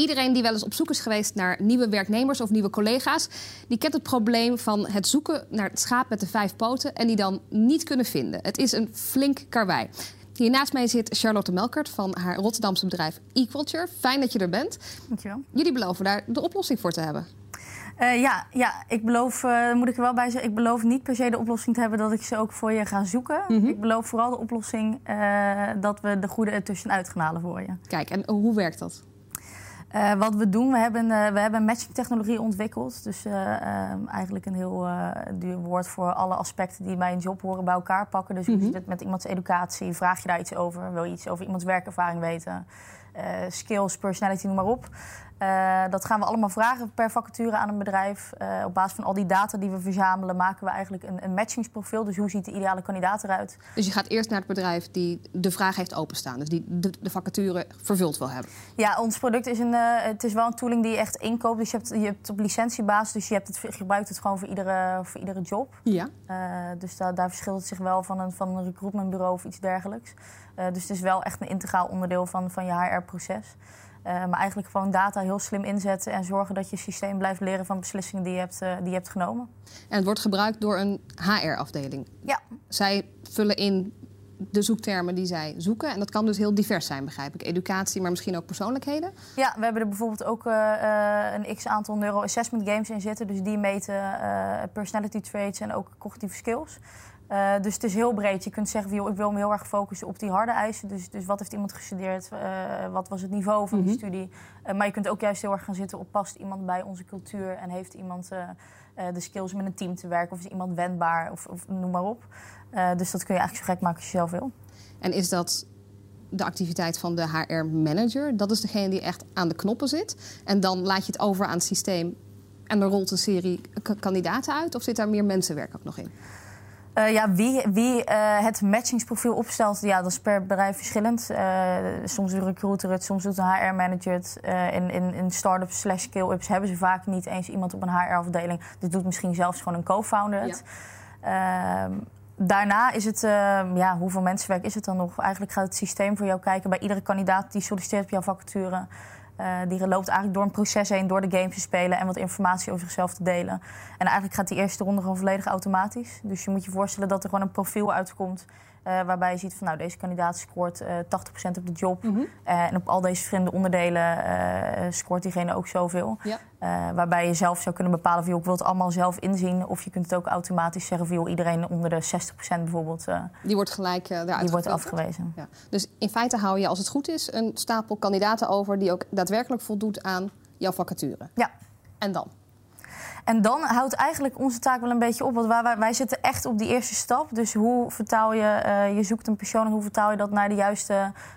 Iedereen die wel eens op zoek is geweest naar nieuwe werknemers of nieuwe collega's, die kent het probleem van het zoeken naar het schaap met de vijf poten en die dan niet kunnen vinden. Het is een flink karwei. Hier naast mij zit Charlotte Melkert van haar Rotterdamse bedrijf Equalture. Fijn dat je er bent. Dankjewel. Jullie beloven daar de oplossing voor te hebben. Uh, ja, ja, ik beloof, uh, moet ik er wel bij zeggen, ik beloof niet per se de oplossing te hebben dat ik ze ook voor je ga zoeken. Mm -hmm. Ik beloof vooral de oplossing uh, dat we de goede ertussenuit gaan halen voor je. Kijk, en hoe werkt dat? Uh, wat we doen, we hebben, uh, we hebben matching technologie ontwikkeld. Dus uh, eigenlijk een heel duur woord voor alle aspecten die bij een job horen bij elkaar pakken. Dus hoe mm -hmm. zit het met iemands educatie? Vraag je daar iets over? Wil je iets over iemands werkervaring weten? skills, personality, noem maar op. Uh, dat gaan we allemaal vragen per vacature aan een bedrijf. Uh, op basis van al die data die we verzamelen, maken we eigenlijk een, een matchingsprofiel. Dus hoe ziet de ideale kandidaat eruit? Dus je gaat eerst naar het bedrijf die de vraag heeft openstaan, dus die de, de vacature vervuld wil hebben. Ja, ons product is een, uh, het is wel een tooling die je echt inkoopt. Dus je hebt, je hebt het op licentiebasis, dus je, hebt het, je gebruikt het gewoon voor iedere, voor iedere job. Ja. dus da, daar verschilt het zich wel van een, van een recruitmentbureau of iets dergelijks. dus het is wel echt een integraal onderdeel van, van je HR-proces. Uh, maar eigenlijk gewoon data heel slim inzetten en zorgen dat je systeem blijft leren van beslissingen die je hebt, uh, die je hebt genomen. En het wordt gebruikt door een HR-afdeling. Ja. Zij vullen in de zoektermen die zij zoeken. En dat kan dus heel divers zijn, begrijp ik. Educatie, maar misschien ook persoonlijkheden. Ja, we hebben er bijvoorbeeld ook uh, een x-aantal neuro-assessment games in zitten. Dus die meten personality traits en ook cognitieve skills. Uh, dus het is heel breed. Je kunt zeggen, joh, ik wil me heel erg focussen op die harde eisen. Dus, dus wat heeft iemand gestudeerd? Uh, wat was het niveau van mm -hmm. die studie? Uh, maar je kunt ook juist heel erg gaan zitten op past iemand bij onze cultuur... en heeft iemand de skills om met een team te werken... of is iemand wendbaar, of, of noem maar op. dus dat kun je eigenlijk zo gek maken als je zelf wil. En is dat de activiteit van de HR-manager? Dat is degene die echt aan de knoppen zit. En dan laat je het over aan het systeem... en er rolt een serie kandidaten uit? Of zit daar meer mensenwerk ook nog in? Uh, ja, wie, wie uh, het matchingsprofiel opstelt, ja, dat is per bedrijf verschillend. Uh, soms doet een recruiter het, soms doet een HR-manager het. in, in, in start-ups slash scale-ups hebben ze vaak niet eens iemand op een HR-afdeling. Dit doet misschien zelfs gewoon een co-founder het. Ja. Ehm, daarna is het, ja, hoeveel mensenwerk is het dan nog? Eigenlijk gaat het systeem voor jou kijken bij iedere kandidaat die solliciteert op jouw vacature. Uh, die loopt eigenlijk door een proces heen, door de games te spelen en wat informatie over zichzelf te delen. En eigenlijk gaat die eerste ronde gewoon volledig automatisch. Dus je moet je voorstellen dat er gewoon een profiel uitkomt. Uh, waarbij je ziet van nou, deze kandidaat scoort uh, 80% op de job. Mm -hmm. uh, en op al deze verschillende onderdelen scoort diegene ook zoveel. Ja. waarbij je zelf zou kunnen bepalen van ik wil het allemaal zelf inzien. Of je kunt het ook automatisch zeggen van iedereen onder de 60% bijvoorbeeld. die wordt gelijk eruit Die wordt afgewezen. Ja. Dus in feite hou je als het goed is een stapel kandidaten over die ook daadwerkelijk voldoet aan jouw vacature. Ja. En dan? En dan houdt eigenlijk onze taak wel een beetje op. Want wij, wij zitten echt op die eerste stap. Dus hoe vertaal je, uh, je zoekt een persoon en hoe vertaal je dat naar, de juiste,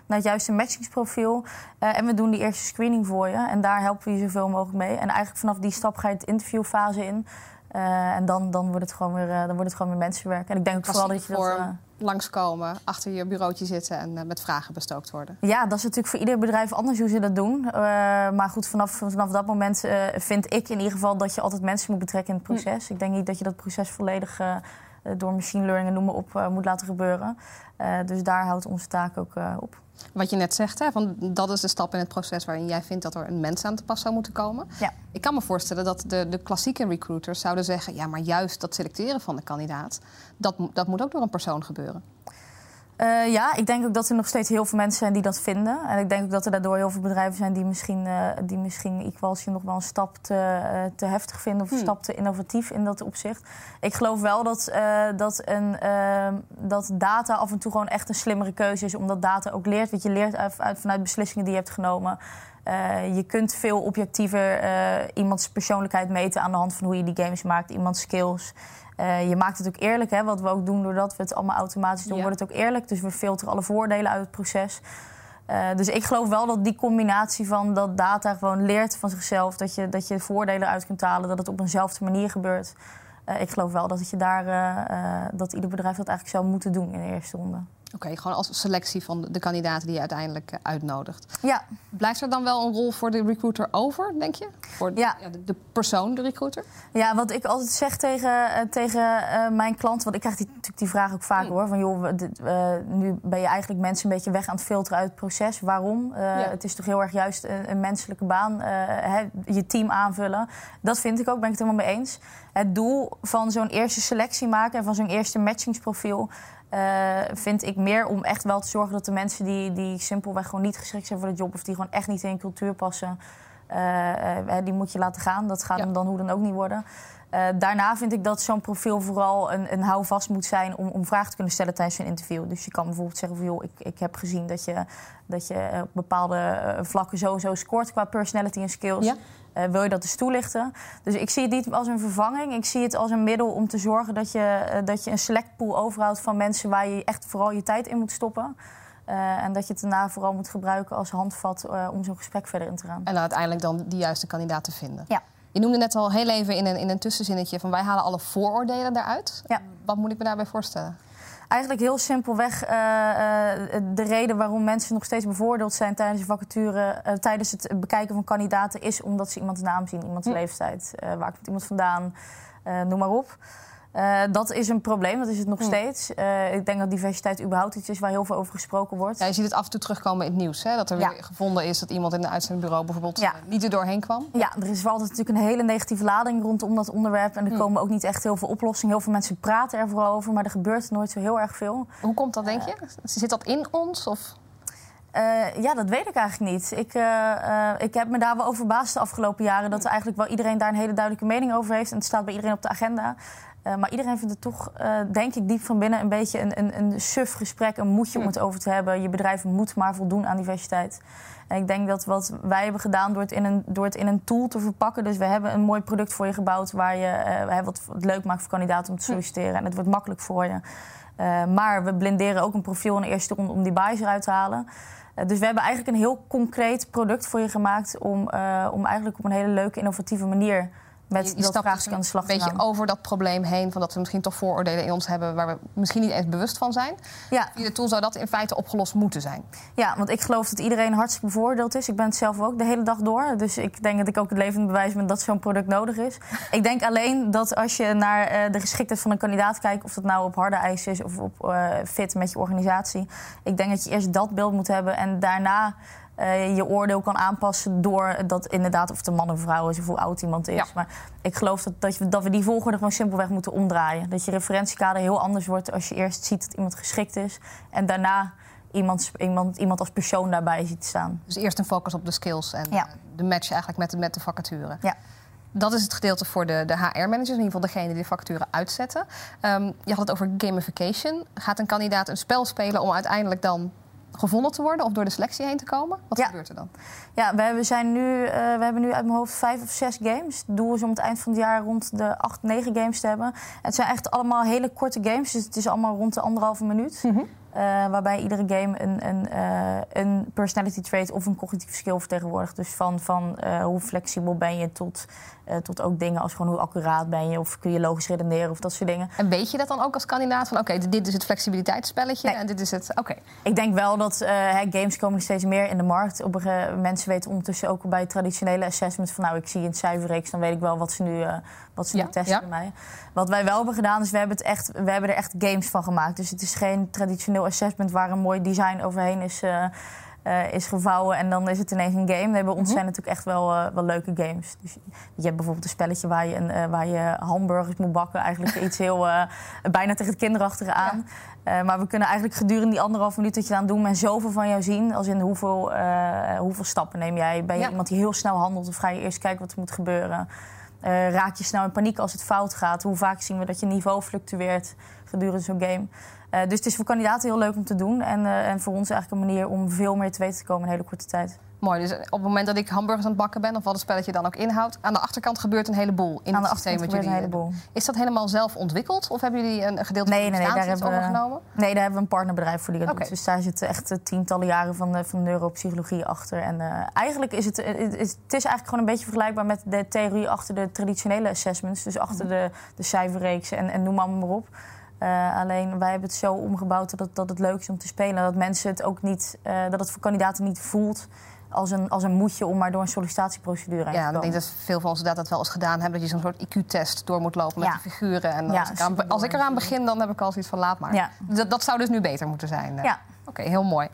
naar het juiste matchingsprofiel. Uh, en we doen die eerste screening voor je. En daar helpen we je zoveel mogelijk mee. En eigenlijk vanaf die stap ga je het interviewfase in. Uh, en dan, dan, wordt het gewoon weer, dan wordt het gewoon weer mensenwerk. En ik denk ook vooral dat je dat langskomen, achter je bureautje zitten en uh, met vragen bestookt worden? Ja, dat is natuurlijk voor ieder bedrijf anders hoe ze dat doen. Uh, maar goed, vanaf, vanaf dat moment uh, vind ik in ieder geval dat je altijd mensen moet betrekken in het proces. Hm. Ik denk niet dat je dat proces volledig door machine learning en noem maar op moet laten gebeuren. dus daar houdt onze taak ook op. Wat je net zegt, hè, van dat is de stap in het proces waarin jij vindt dat er een mens aan te pas zou moeten komen. Ja. Ik kan me voorstellen dat de, de klassieke recruiters zouden zeggen: ja, maar juist dat selecteren van de kandidaat, dat, dat moet ook door een persoon gebeuren. Uh, ja, ik denk ook dat er nog steeds heel veel mensen zijn die dat vinden. En ik denk ook dat er daardoor heel veel bedrijven zijn die misschien, uh, die misschien Equality nog wel een stap te, uh, te heftig vinden of een hmm. stap te innovatief in dat opzicht. Ik geloof wel dat, dat, een, ehm, dat data af en toe gewoon echt een slimmere keuze is, omdat data ook leert. Want je leert uit, uit, vanuit beslissingen die je hebt genomen. je kunt veel objectiever iemands persoonlijkheid meten aan de hand van hoe je die games maakt, iemands skills. Uh, je maakt het ook eerlijk, hè, wat we ook doen doordat we het allemaal automatisch doen, ja. wordt het ook eerlijk. Dus we filteren alle voordelen uit het proces. Uh, dus ik geloof wel dat die combinatie van dat data gewoon leert van zichzelf, dat je, dat je voordelen uit kunt halen, dat het op eenzelfde manier gebeurt. Uh, ik geloof wel dat, je daar, dat ieder bedrijf dat eigenlijk zou moeten doen in de eerste ronde. Oké, gewoon als selectie van de kandidaten die je uiteindelijk uh, uitnodigt. Ja. Blijft er dan wel een rol voor de recruiter over, denk je? Voor ja. de, de, persoon, de recruiter? Ja, wat ik altijd zeg tegen, uh, tegen uh, mijn klant... want ik krijg die, natuurlijk die vraag ook vaak, mm. hoor. Van joh, nu ben je eigenlijk mensen een beetje weg aan het filteren uit het proces. Waarom? Ja. Het is toch heel erg juist een, een menselijke baan. Hè, je team aanvullen. Dat vind ik ook, ben ik het helemaal mee eens. Het doel van zo'n eerste selectie maken... en van zo'n eerste matchingsprofiel... Uh, vind ik meer om echt wel te zorgen dat de mensen die, die simpelweg gewoon niet geschikt zijn voor de job of die gewoon echt niet in een cultuur passen, uh, uh, die moet je laten gaan. Dat gaat ja. hem dan hoe dan ook niet worden. daarna vind ik dat zo'n profiel vooral een, een houvast moet zijn om, om vragen te kunnen stellen tijdens een interview. Dus je kan bijvoorbeeld zeggen van joh, ik, ik heb gezien dat je, dat je op bepaalde vlakken sowieso scoort qua personality en skills. Ja. Uh, wil je dat dus toelichten? Dus ik zie het niet als een vervanging. Ik zie het als een middel om te zorgen dat je, uh, dat je een select pool overhoudt van mensen waar je echt vooral je tijd in moet stoppen. Uh, en dat je het daarna vooral moet gebruiken als handvat om zo'n gesprek verder in te gaan. En uiteindelijk dan die juiste kandidaat te vinden. Ja. Je noemde net al heel even in een, in een tussenzinnetje van wij halen alle vooroordelen daaruit. Ja. Wat moet ik me daarbij voorstellen? Eigenlijk heel simpelweg uh, de reden waarom mensen nog steeds bevoordeeld zijn tijdens de vacature, uh, tijdens het bekijken van kandidaten, is omdat ze iemands naam zien, iemands hm. leeftijd, waar komt iemand vandaan, noem maar op. Uh, dat is een probleem, dat is het nog steeds. Uh, ik denk dat diversiteit überhaupt iets is waar heel veel over gesproken wordt. Ja, je ziet het af en toe terugkomen in het nieuws. Hè? Dat er Ja. weer gevonden is dat iemand in een uitzendbureau bijvoorbeeld Ja. eh, niet er doorheen kwam. Ja, er is wel altijd natuurlijk een hele negatieve lading rondom dat onderwerp. En er Hm. komen ook niet echt heel veel oplossingen. Heel veel mensen praten er vooral over, maar er gebeurt nooit zo heel erg veel. Hoe komt dat, denk je? Zit dat in ons? Of? Eh, ja, dat weet ik eigenlijk niet. Ik, eh, eh, ik heb me daar wel over verbaasd de afgelopen jaren... dat er eigenlijk wel iedereen daar een hele duidelijke mening over heeft. En het staat bij iedereen op de agenda. Eh, maar iedereen vindt het toch, eh, denk ik, diep van binnen... een beetje een, een, een suf gesprek, een moedje om het over te hebben. Je bedrijf moet maar voldoen aan diversiteit. En ik denk dat wat wij hebben gedaan door het in een, door het in een tool te verpakken... dus we hebben een mooi product voor je gebouwd... waar je eh, wat, wat leuk maakt voor kandidaten om te solliciteren. En het wordt makkelijk voor je. Maar we blinderen ook een profiel in de eerste ronde om die bias eruit te halen... Uh, dus we hebben eigenlijk een heel concreet product voor je gemaakt... om, uh, om eigenlijk op een hele leuke, innovatieve manier... met Je, je dat vraagstuk dus aan de slag een beetje over dat probleem heen... van dat we misschien toch vooroordelen in ons hebben... waar we misschien niet eens bewust van zijn. Ja, Via de tool zou dat in feite opgelost moeten zijn. ja, want ik geloof dat iedereen hartstikke bevoordeeld is. Ik ben het zelf ook de hele dag door. Dus ik denk dat ik ook het levend bewijs ben dat zo'n product nodig is. ik denk alleen dat als je naar eh, de geschiktheid van een kandidaat kijkt... of dat nou op harde eisen is of op eh, fit met je organisatie... ik denk dat je eerst dat beeld moet hebben en daarna... eh, je oordeel kan aanpassen door dat inderdaad of het een man of vrouw is of hoe oud iemand is. Ja. Maar ik geloof dat, dat, je, dat we die volgorde gewoon simpelweg moeten omdraaien. Dat je referentiekader heel anders wordt als je eerst ziet dat iemand geschikt is en daarna iemand, iemand, iemand als persoon daarbij ziet staan. Dus eerst een focus op de skills en Ja. de match eigenlijk met de, met de vacature. Ja. Dat is het gedeelte voor de, de HR-managers, in ieder geval degene die de vacature uitzetten. Ehm, je had het over gamification. Gaat een kandidaat een spel spelen om uiteindelijk dan gevonden te worden of door de selectie heen te komen? Wat Ja. gebeurt er dan? Ja, we zijn nu, eh, we hebben nu uit mijn hoofd vijf of zes games. Het doel is om het eind van het jaar rond de acht, negen games te hebben. Het zijn echt allemaal hele korte games, dus het is allemaal rond de anderhalve minuut. Eh, waarbij iedere game een, een, eh, een personality trait of een cognitieve skill vertegenwoordigt. Dus van, van eh, hoe flexibel ben je tot, tot ook dingen als gewoon hoe accuraat ben je... of kun je logisch redeneren of dat soort dingen. En weet je dat dan ook als kandidaat van oké, dit is het flexibiliteitsspelletje Nee. en dit is het. Oké, Ik denk wel dat games komen steeds meer in de markt. Op mensen weten ondertussen ook bij traditionele assessments van nou, ik zie een cijferreeks, dan weet ik wel wat ze nu, wat ze Ja, nu testen ja. bij mij. Wat wij wel hebben gedaan is we hebben, het echt, we hebben er echt games van gemaakt. Dus het is geen traditioneel assessment waar een mooi design overheen is. eh, eh, is gevouwen en dan is het ineens een game. Nee, bij ons zijn natuurlijk echt wel, eh, wel leuke games. Dus je hebt bijvoorbeeld een spelletje waar je, een, waar je hamburgers moet bakken. Eigenlijk iets heel bijna tegen het kinderachtige aan. Maar we kunnen eigenlijk gedurende die anderhalf minuut dat je aan doen... en zoveel van jou zien. Als in hoeveel, hoeveel stappen neem jij? Ben je Ja. iemand die heel snel handelt of ga je eerst kijken wat er moet gebeuren? Eh, raak je snel in paniek als het fout gaat? Hoe vaak zien we dat je niveau fluctueert gedurende zo'n game? Eh, dus het is voor kandidaten heel leuk om te doen. En, eh, en voor ons eigenlijk een manier om veel meer te weten te komen in een hele korte tijd. Mooi. Dus op het moment dat ik hamburgers aan het bakken ben of wat het spelletje dan ook inhoudt, aan de achterkant gebeurt een heleboel in Aan het de systeem achterkant gebeurt een heleboel. doen. Is dat helemaal zelf ontwikkeld of hebben jullie een gedeelte Nee, van nee, de nee, daar hebben we- overgenomen? Nee, daar hebben we een partnerbedrijf voor die dat Oké. doet. Dus daar zitten echt eh, tientallen jaren van, de- van de neuropsychologie achter. En eh, eigenlijk is het, het, is, het is eigenlijk gewoon een beetje vergelijkbaar met de theorie achter de traditionele assessments. Dus achter de, de cijferreeks en, en noem maar, maar op. Uh, alleen wij hebben het zo omgebouwd dat, dat het leuk is om te spelen. Dat mensen het ook niet, uh, dat het voor kandidaten niet voelt als een, als een moedje om maar door een sollicitatieprocedure heen ja, te komen. Ja, ik denk dat veel van ons dat wel eens gedaan hebben. Dat je zo'n soort IQ-test door moet lopen met ja. de figuren. En als, ik aan, als, ik eraan begin, dan heb ik al zoiets van laat maar. Dat, dat, zou dus nu beter moeten zijn. Ja. Oké, heel mooi.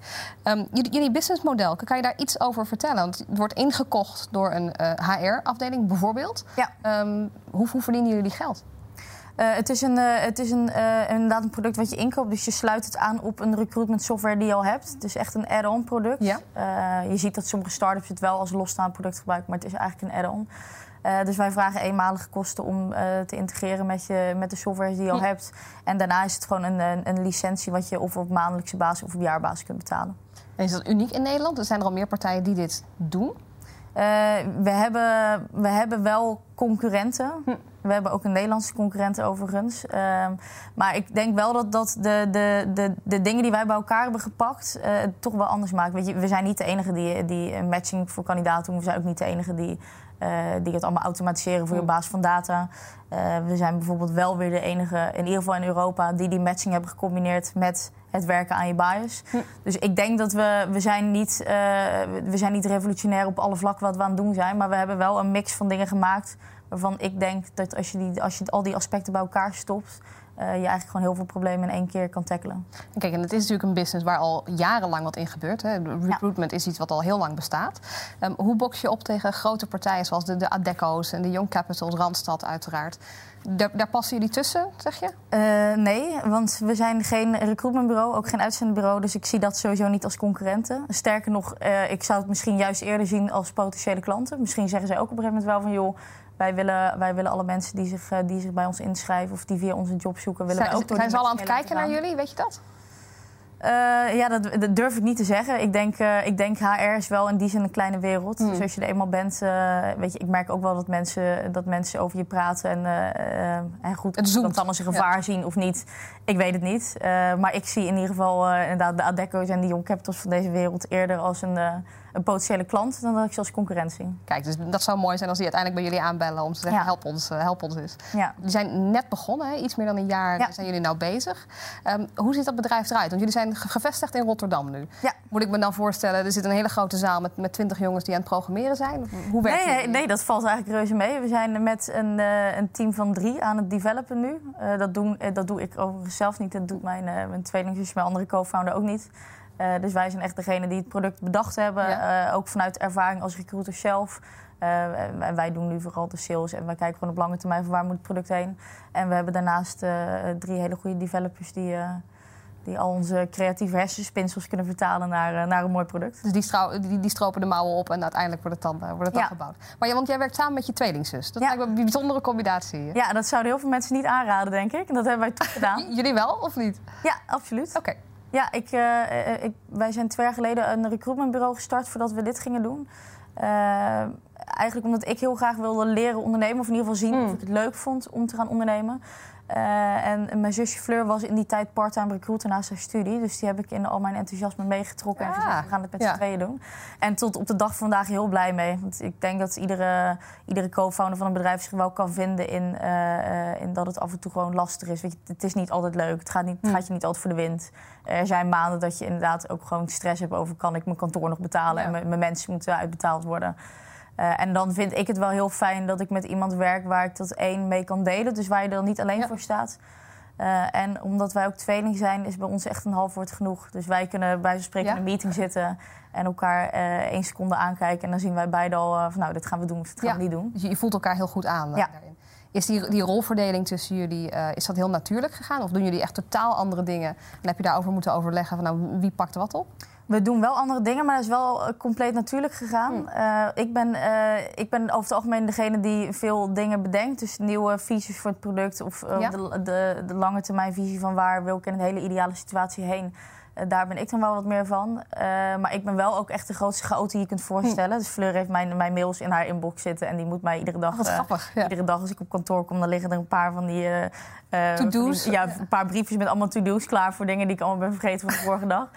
Um, jullie businessmodel, kan je daar iets over vertellen? Want het wordt ingekocht door een uh, HR-afdeling bijvoorbeeld. Ja. Um, hoe, hoe verdienen jullie geld? Uh, het is, een, uh, het is een, uh, inderdaad een product wat je inkoopt. Dus je sluit het aan op een recruitment software die je al hebt. Het is echt een add-on product. Ja. je ziet dat sommige start-ups het wel als losstaand product gebruiken, maar het is eigenlijk een add-on. dus wij vragen eenmalige kosten om te integreren met, je, met de software die je al Ja. hebt. En daarna is het gewoon een, een, een licentie wat je of op maandelijkse basis of op jaarbasis kunt betalen. En is dat uniek in Nederland? Er zijn er al meer partijen die dit doen. Uh, we, hebben, we hebben wel concurrenten. Hm. We hebben ook een Nederlandse concurrent overigens. Uh, maar ik denk wel dat, dat de, de, de, de dingen die wij bij elkaar hebben gepakt... Uh, het toch wel anders maken. Weet je, we zijn niet de enige die, die een matching voor kandidaten doen. We zijn ook niet de enige die, uh, die het allemaal automatiseren voor je Hm. basis van data. we zijn bijvoorbeeld wel weer de enige, in ieder geval in Europa... die die matching hebben gecombineerd met het werken aan je bias. Hm. Dus ik denk dat we, we zijn niet, uh, we zijn niet revolutionair op alle vlakken wat we aan het doen zijn. Maar we hebben wel een mix van dingen gemaakt. Waarvan ik denk dat als je, die, als je al die aspecten bij elkaar stopt. Uh, je eigenlijk gewoon heel veel problemen in één keer kan tackelen. Kijk, en het is natuurlijk een business waar al jarenlang wat in gebeurt. Hè. Recruitment ja. is iets wat al heel lang bestaat. Um, hoe box je op tegen grote partijen zoals de, de Adecco's en de Young Capitals, Randstad uiteraard? Daar, daar, passen jullie tussen, zeg je? Uh, nee, want we zijn geen recruitmentbureau, ook geen uitzendbureau. Dus ik zie dat sowieso niet als concurrenten. Sterker nog, uh, ik zou het misschien juist eerder zien als potentiële klanten. Misschien zeggen zij ook op een gegeven moment wel van... joh, wij willen, wij willen alle mensen die zich, uh, die zich bij ons inschrijven... of die via onze job zoeken, willen zijn, wij ook door Zijn ze al aan het kijken naar jullie, weet je dat? Uh, ja, dat, dat, durf ik niet te zeggen. Ik denk, uh, ik denk HR is wel in die zin een kleine wereld. Hmm. Dus als je er eenmaal bent, uh, weet je, ik merk ook wel dat mensen, dat mensen over je praten. En, en goed, het dat als een gevaar ja. zien of niet, ik weet het niet. maar ik zie in ieder geval inderdaad de Adecco's en de Young Capitals van deze wereld eerder als een, een potentiële klant dan dat ik ze als concurrent zie. Kijk, dus dat zou mooi zijn als die uiteindelijk bij jullie aanbellen om te zeggen: Ja. help ons, uh, help ons eens. Ja. Die zijn net begonnen, hè? iets meer dan een jaar Ja. zijn jullie nou bezig. Ehm, hoe ziet dat bedrijf eruit? Want jullie zijn ge- gevestigd in Rotterdam nu. Ja. Moet ik me dan voorstellen, er zit een hele grote zaal met, met 20 jongens die aan het programmeren zijn? Hoe werkt Nee, het? nee, nee, dat valt eigenlijk reuze mee. We zijn met een, eh, een team van drie aan het developen nu. Eh, dat, doen, eh, dat doe ik overigens zelf niet. Dat doet mijn, eh, mijn tweelingzus, mijn andere co-founder ook niet. Eh, dus wij zijn echt degene die het product bedacht hebben. Ja. Eh, ook vanuit ervaring als recruiter zelf. Eh, en wij doen nu vooral de sales en wij kijken gewoon op lange termijn van waar moet het product heen. En we hebben daarnaast drie hele goede developers die, die al onze creatieve hersenspinsels kunnen vertalen naar, naar een mooi product. Dus die, die, die stropen de mouwen op en uiteindelijk wordt het dan, wordt het dan Ja. gebouwd. Maar ja, want jij werkt samen met je tweelingzus. Dat Ja. lijkt me een bijzondere combinatie. Ja, dat zouden heel veel mensen niet aanraden, denk ik. En dat hebben wij toch gedaan. Jullie wel, of niet? Ja, absoluut. Oké. Ja, ik, eh, eh, ik, wij zijn twee jaar geleden een recruitmentbureau gestart voordat we dit gingen doen. Eh, eigenlijk omdat ik heel graag wilde leren ondernemen, of in ieder geval zien Mm. of ik het leuk vond om te gaan ondernemen. Eh, en mijn zusje Fleur was in die tijd part-time recruiter naast haar studie. Dus die heb ik in al mijn enthousiasme meegetrokken en Ah, gezegd, we gaan het met ja. z'n tweeën doen. En tot op de dag van vandaag heel blij mee. Want ik denk dat iedere, iedere co-founder van een bedrijf zich wel kan vinden in, eh, eh, in dat het af en toe gewoon lastig is. Weet je, het is niet altijd leuk. Het gaat, niet, het Hmm. gaat je niet altijd voor de wind. Er zijn maanden dat je inderdaad ook gewoon stress hebt over... kan ik mijn kantoor nog betalen Ja. en mijn mensen moeten uitbetaald worden. Eh, en dan vind ik het wel heel fijn dat ik met iemand werk... waar ik dat één mee kan delen. Dus waar je er dan niet alleen Ja. voor staat. Eh, en omdat wij ook tweeling zijn, is bij ons echt een half woord genoeg. Dus wij kunnen bij van spreken Ja? in een meeting zitten... en elkaar eh één seconde aankijken. En dan zien wij beide al van nou, dit gaan we doen of dit gaan Ja. we niet doen. Dus je, voelt elkaar heel goed aan daarin. Is die, die rolverdeling tussen jullie, is dat heel natuurlijk gegaan? Of doen jullie echt totaal andere dingen? En heb je daarover moeten overleggen van nou, wie pakt wat op? We doen wel andere dingen, maar dat is wel eh, compleet natuurlijk gegaan. Hmm. Eh, ik, ben, eh, ik ben over het algemeen degene die veel dingen bedenkt. Dus nieuwe visies voor het product of Ja. de, de, de lange termijn visie van waar wil ik in een hele ideale situatie heen. Daar ben ik dan wel wat meer van. Maar ik ben wel ook echt de grootste chaot die je kunt voorstellen. Dus Fleur heeft mijn, mijn mails in haar inbox zitten en die moet mij iedere dag... Oh, wat grappig. Ja. Iedere dag als ik op kantoor kom, dan liggen er een paar van die... To-do's? Ja, een paar briefjes met allemaal to-do's klaar voor dingen die ik allemaal ben vergeten van de vorige dag.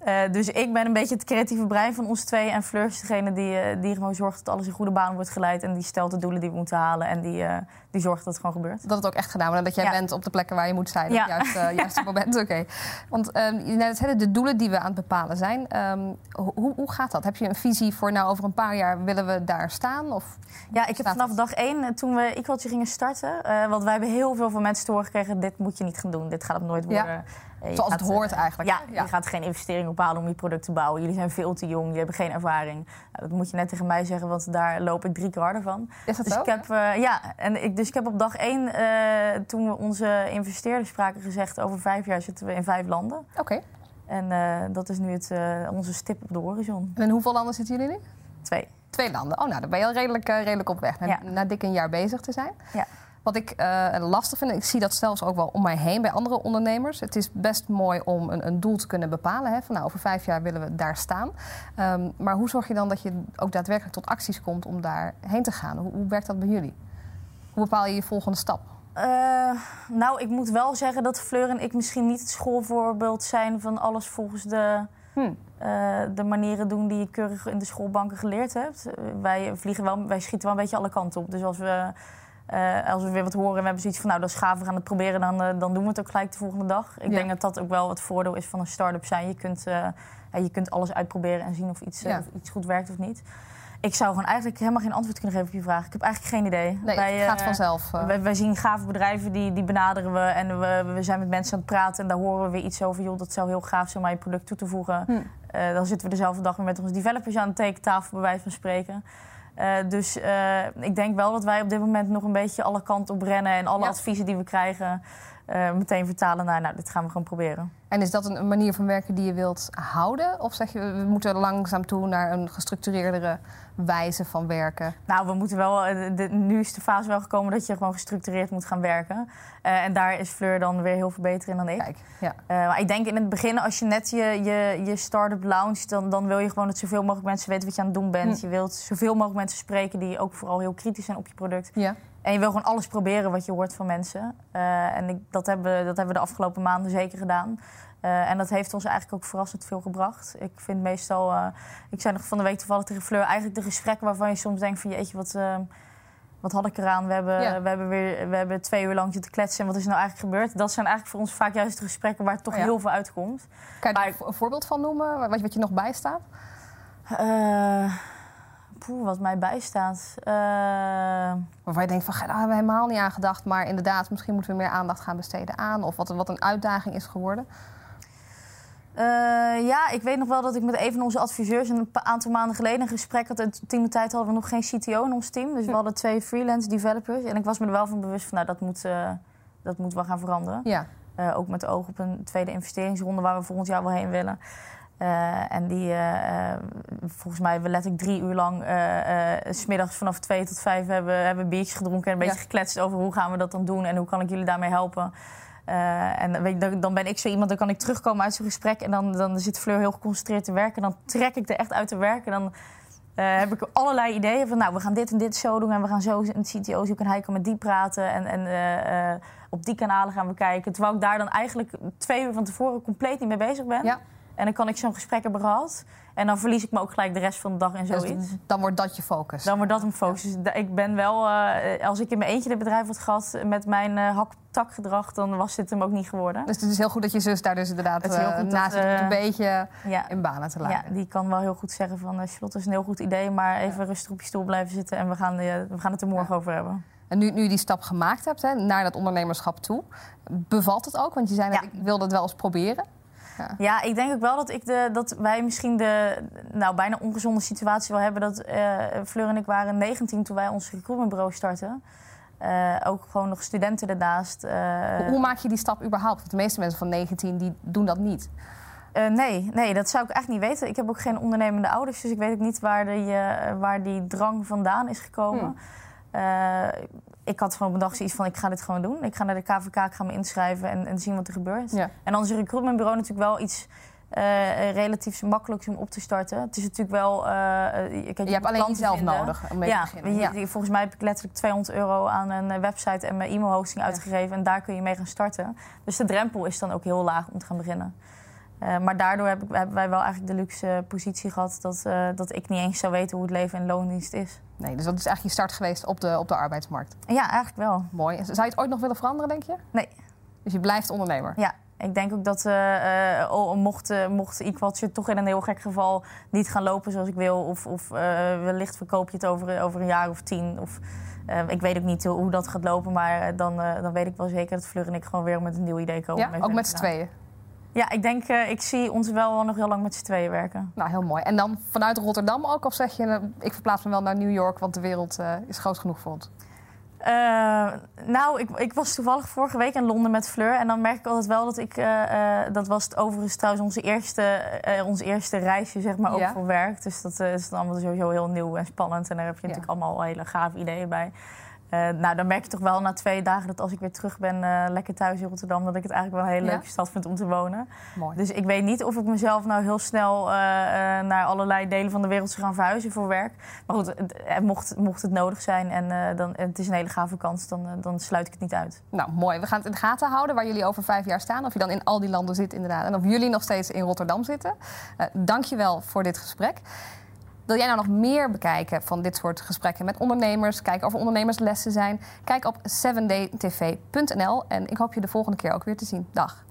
Eh, dus ik ben een beetje het creatieve brein van ons twee. En Fleur is degene die, eh, die gewoon zorgt dat alles in goede baan wordt geleid. En die stelt de doelen die we moeten halen. En die, eh, die zorgt dat het gewoon gebeurt. Dat het ook echt gedaan wordt. En dat jij Ja. bent op de plekken waar je moet zijn. Ja. Op het juiste, juiste moment. Oké. Want ehm, je net de doelen die we aan het bepalen zijn. ehm, hoe, hoe gaat dat? Heb je een visie voor nou over een paar jaar willen we daar staan? Of Ja, ik heb vanaf het? dag één, toen we Equaltje gingen starten... want wij hebben heel veel van mensen te horen gekregen... dit moet je niet gaan doen, dit gaat het nooit Ja. worden. Eh, Zoals het hoort eh, eigenlijk. Ja, Ja. je gaat geen investering ophalen om je product te bouwen. Jullie zijn veel te jong, je hebt geen ervaring. Nou, dat moet je net tegen mij zeggen, want daar loop ik drie keer harder van. Is dat Dus zo? ik heb, eh, ja, en ik, dus ik heb op dag één, eh, toen we onze investeerders spraken, gezegd... over vijf jaar zitten we in vijf landen. Oké. En dat is nu het, onze stip op de horizon. En in hoeveel landen zitten jullie nu? Twee. Twee landen. Oh, nou, dan ben je al redelijk, redelijk op weg. Na, Ja. na dik een jaar bezig te zijn. Ja. Wat ik eh, lastig vind, ik zie dat zelfs ook wel om mij heen bij andere ondernemers. Het is best mooi om een, een doel te kunnen bepalen. Hè? Van nou, over vijf jaar willen we daar staan. Ehm, maar hoe zorg je dan dat je ook daadwerkelijk tot acties komt om daarheen te gaan? Hoe, hoe werkt dat bij jullie? Hoe bepaal je je volgende stap? Eh, nou, ik moet wel zeggen dat Fleur en ik misschien niet het schoolvoorbeeld zijn van alles volgens de, Hm. eh, de manieren doen die je keurig in de schoolbanken geleerd hebt. Wij, vliegen wel, wij schieten wel een beetje alle kanten op. Dus als we, eh, als we weer wat horen en we hebben zoiets van nou dat is gaaf, we gaan het proberen, dan, eh, dan doen we het ook gelijk de volgende dag. Ik Ja. denk dat dat ook wel het voordeel is van een start-up zijn. Je kunt, eh, ja, je kunt alles uitproberen en zien of iets, Ja. of iets goed werkt of niet. Ik zou gewoon eigenlijk helemaal geen antwoord kunnen geven op je vraag. Ik heb eigenlijk geen idee. Nee, Wij, het gaat vanzelf. wij, wij zien gave bedrijven, die, die benaderen we. En we, we zijn met mensen aan het praten. En daar horen we weer iets over. Joh, dat zou heel gaaf zijn om aan je product toe te voegen. Hm. Dan zitten we dezelfde dag weer met onze developers aan de tekentafel, bij wijze van spreken. Eh, dus eh, ik denk wel dat wij op dit moment nog een beetje alle kanten op rennen. En alle Ja. adviezen die we krijgen eh, meteen vertalen naar... nou, dit gaan we gewoon proberen. En is dat een, een manier van werken die je wilt houden? Of zeg je, we moeten langzaam toe naar een gestructureerdere wijze van werken? Nou, we moeten wel. eh, de- nu is de fase wel gekomen dat je gewoon gestructureerd moet gaan werken. Eh, en daar is Fleur dan weer heel veel beter in dan ik. Kijk, ja. Maar ik denk in het begin, als je net je, je, je start-up launcht, dan, dan wil je gewoon dat zoveel mogelijk mensen weten wat je aan het doen bent. Hm. Je wilt zoveel mogelijk mensen spreken die ook vooral heel kritisch zijn op je product. ja. En je wil gewoon alles proberen wat je hoort van mensen. Eh, en ik, dat, hebben, dat hebben we de afgelopen maanden zeker gedaan. Eh, en dat heeft ons eigenlijk ook verrassend veel gebracht. Ik vind meestal, eh, ik zei nog van de week toevallig tegen Fleur, eigenlijk de gesprekken waarvan je soms denkt van jeetje, wat, wat had ik eraan? We hebben, Ja. we, hebben weer, we hebben twee uur lang zitten kletsen en wat is er nou eigenlijk gebeurd? Dat zijn eigenlijk voor ons vaak juist de gesprekken waar toch Ja. heel veel uitkomt. Kan je daar Maar- een voorbeeld van noemen, wat, wat je nog bijstaat? Poeh, wat mij bijstaat. Eh, Waarvan je denkt van, "Ga, daar hebben we helemaal niet aan gedacht. Maar inderdaad, misschien moeten we meer aandacht gaan besteden aan. Of wat, wat een uitdaging is geworden. Eh, ja, ik weet nog wel dat ik met een van onze adviseurs een aantal maanden geleden een gesprek had. En Toen de tijd hadden we nog geen CTO in ons team. Dus we hadden twee freelance developers. En ik was me er wel van bewust van, nou, dat moet, eh, dat moet wel gaan veranderen. Ja, ook met oog op een tweede investeringsronde waar we volgend jaar wel heen willen. Eh, en die, eh, eh, volgens mij, we letterlijk drie uur lang, 's smiddags vanaf twee tot vijf hebben, hebben biertjes gedronken en een beetje Ja. gekletst over hoe gaan we dat dan doen en hoe kan ik jullie daarmee helpen. En weet je, dan- ben ik zo iemand, dan kan ik terugkomen uit zo'n gesprek en dan, dan zit Fleur heel geconcentreerd te werken. Dan trek ik er echt uit te werken. Dan heb ik allerlei ideeën van, nou, we gaan dit en dit zo doen en we gaan zo een CTO zoeken en hij kan met die praten en, en op die kanalen gaan we kijken. Terwijl ik daar dan eigenlijk twee uur van tevoren compleet niet mee bezig ben. ja. En dan kan ik zo'n gesprek hebben gehad. En dan verlies ik me ook gelijk de rest van de dag in Dus zoiets. dan wordt dat je focus. Dan wordt dat een focus. Dus ik ben wel, eh, als ik in mijn eentje dit bedrijf had gehad met mijn eh hak-tak-gedrag, dan was dit hem ook niet geworden. Dus het is heel goed dat je zus daar dus inderdaad Het is heel eh, goed naast dat, het een beetje Ja. in banen te ja, laten. die kan wel heel goed zeggen van Charlotte is een heel goed idee, maar even rustig op je stoel blijven zitten en we gaan, eh, we gaan het er morgen over hebben. En nu, nu je die stap gemaakt hebt hè, naar dat ondernemerschap toe, bevalt het ook? Want je zei net, Ja. ik wilde het wel eens proberen. Ja, ik denk ook wel dat, ik de, dat wij misschien de nou, bijna ongezonde situatie wel hebben. Dat eh, Fleur en ik waren 19 toen wij ons recruitmentbureau startten. Eh, ook gewoon nog studenten ernaast. Eh, Hoe, maak je die stap überhaupt? Want de meeste mensen van 19 die doen dat niet. nee, nee, dat zou ik echt niet weten. Ik heb ook geen ondernemende ouders, dus ik weet ook niet waar die, waar die drang vandaan is gekomen. Hmm. Eh, ik had gewoon bedacht zoiets van, ik ga dit gewoon doen. Ik ga naar de KVK, ik ga me inschrijven en, en zien wat er gebeurt. Ja. En dan is een recruitmentbureau natuurlijk wel iets eh relatief makkelijks om op te starten. Het is natuurlijk wel... eh, eh, Je hebt alleen jezelf vinden. nodig om mee te Ja, beginnen. Ja. volgens mij heb ik letterlijk 200 euro aan een eh, website en mijn e-mailhosting uitgegeven. En daar kun je mee gaan starten. Dus de drempel is dan ook heel laag om te gaan beginnen. Eh, maar daardoor heb ik, hebben wij wel eigenlijk de luxe positie gehad dat, uh, dat ik niet eens zou weten hoe het leven in loondienst is. Nee, dus dat is eigenlijk je start geweest op de, op de arbeidsmarkt. Ja, eigenlijk wel. Mooi. Zou je het ooit nog willen veranderen, denk je? Nee. Dus je blijft ondernemer? Ja. Ik denk ook dat uh, oh, mocht, mocht Equaltje toch in een heel gek geval niet gaan lopen zoals ik wil... of, of wellicht verkoop je het over, over een jaar of tien... Of, ik weet ook niet hoe dat gaat lopen, maar dan, dan weet ik wel zeker dat Fleur en ik gewoon weer met een nieuw idee komen. Ja, ook met z'n tweeën? Ja, ik denk, uh, ik zie ons wel nog heel lang met z'n tweeën werken. Nou, heel mooi. En dan vanuit Rotterdam ook? Of zeg je, uh, ik verplaats me wel naar New York, want de wereld uh, is groot genoeg voor ons? nou, ik, ik, was toevallig vorige week in Londen met Fleur. En dan merk ik altijd wel dat ik... dat was het overigens trouwens onze eerste, ons eerste reisje, zeg maar, ook ja. voor werk. Dus dat is dan allemaal sowieso heel nieuw en spannend. En daar heb je ja. natuurlijk allemaal hele gave ideeën bij. Uh, nou, dan merk je toch wel na twee dagen dat als ik weer terug ben, uh, lekker thuis in Rotterdam, dat ik het eigenlijk wel een hele leuke stad vind om te wonen. Mooi. Dus ik weet niet of ik mezelf nou heel snel uh, naar allerlei delen van de wereld zou gaan verhuizen voor werk. Maar goed, mocht, mocht het nodig zijn en, dan, het is een hele gave kans, dan, dan sluit ik het niet uit. Nou, mooi. We gaan het in de gaten houden waar jullie over vijf jaar staan. Of je dan in al die landen zit inderdaad. En of jullie nog steeds in Rotterdam zitten. Dank je wel voor dit gesprek. Wil jij nou nog meer bekijken van dit soort gesprekken met ondernemers? Kijken of er ondernemerslessen zijn? Kijk op 7daytv.nl en ik hoop je de volgende keer ook weer te zien. Dag.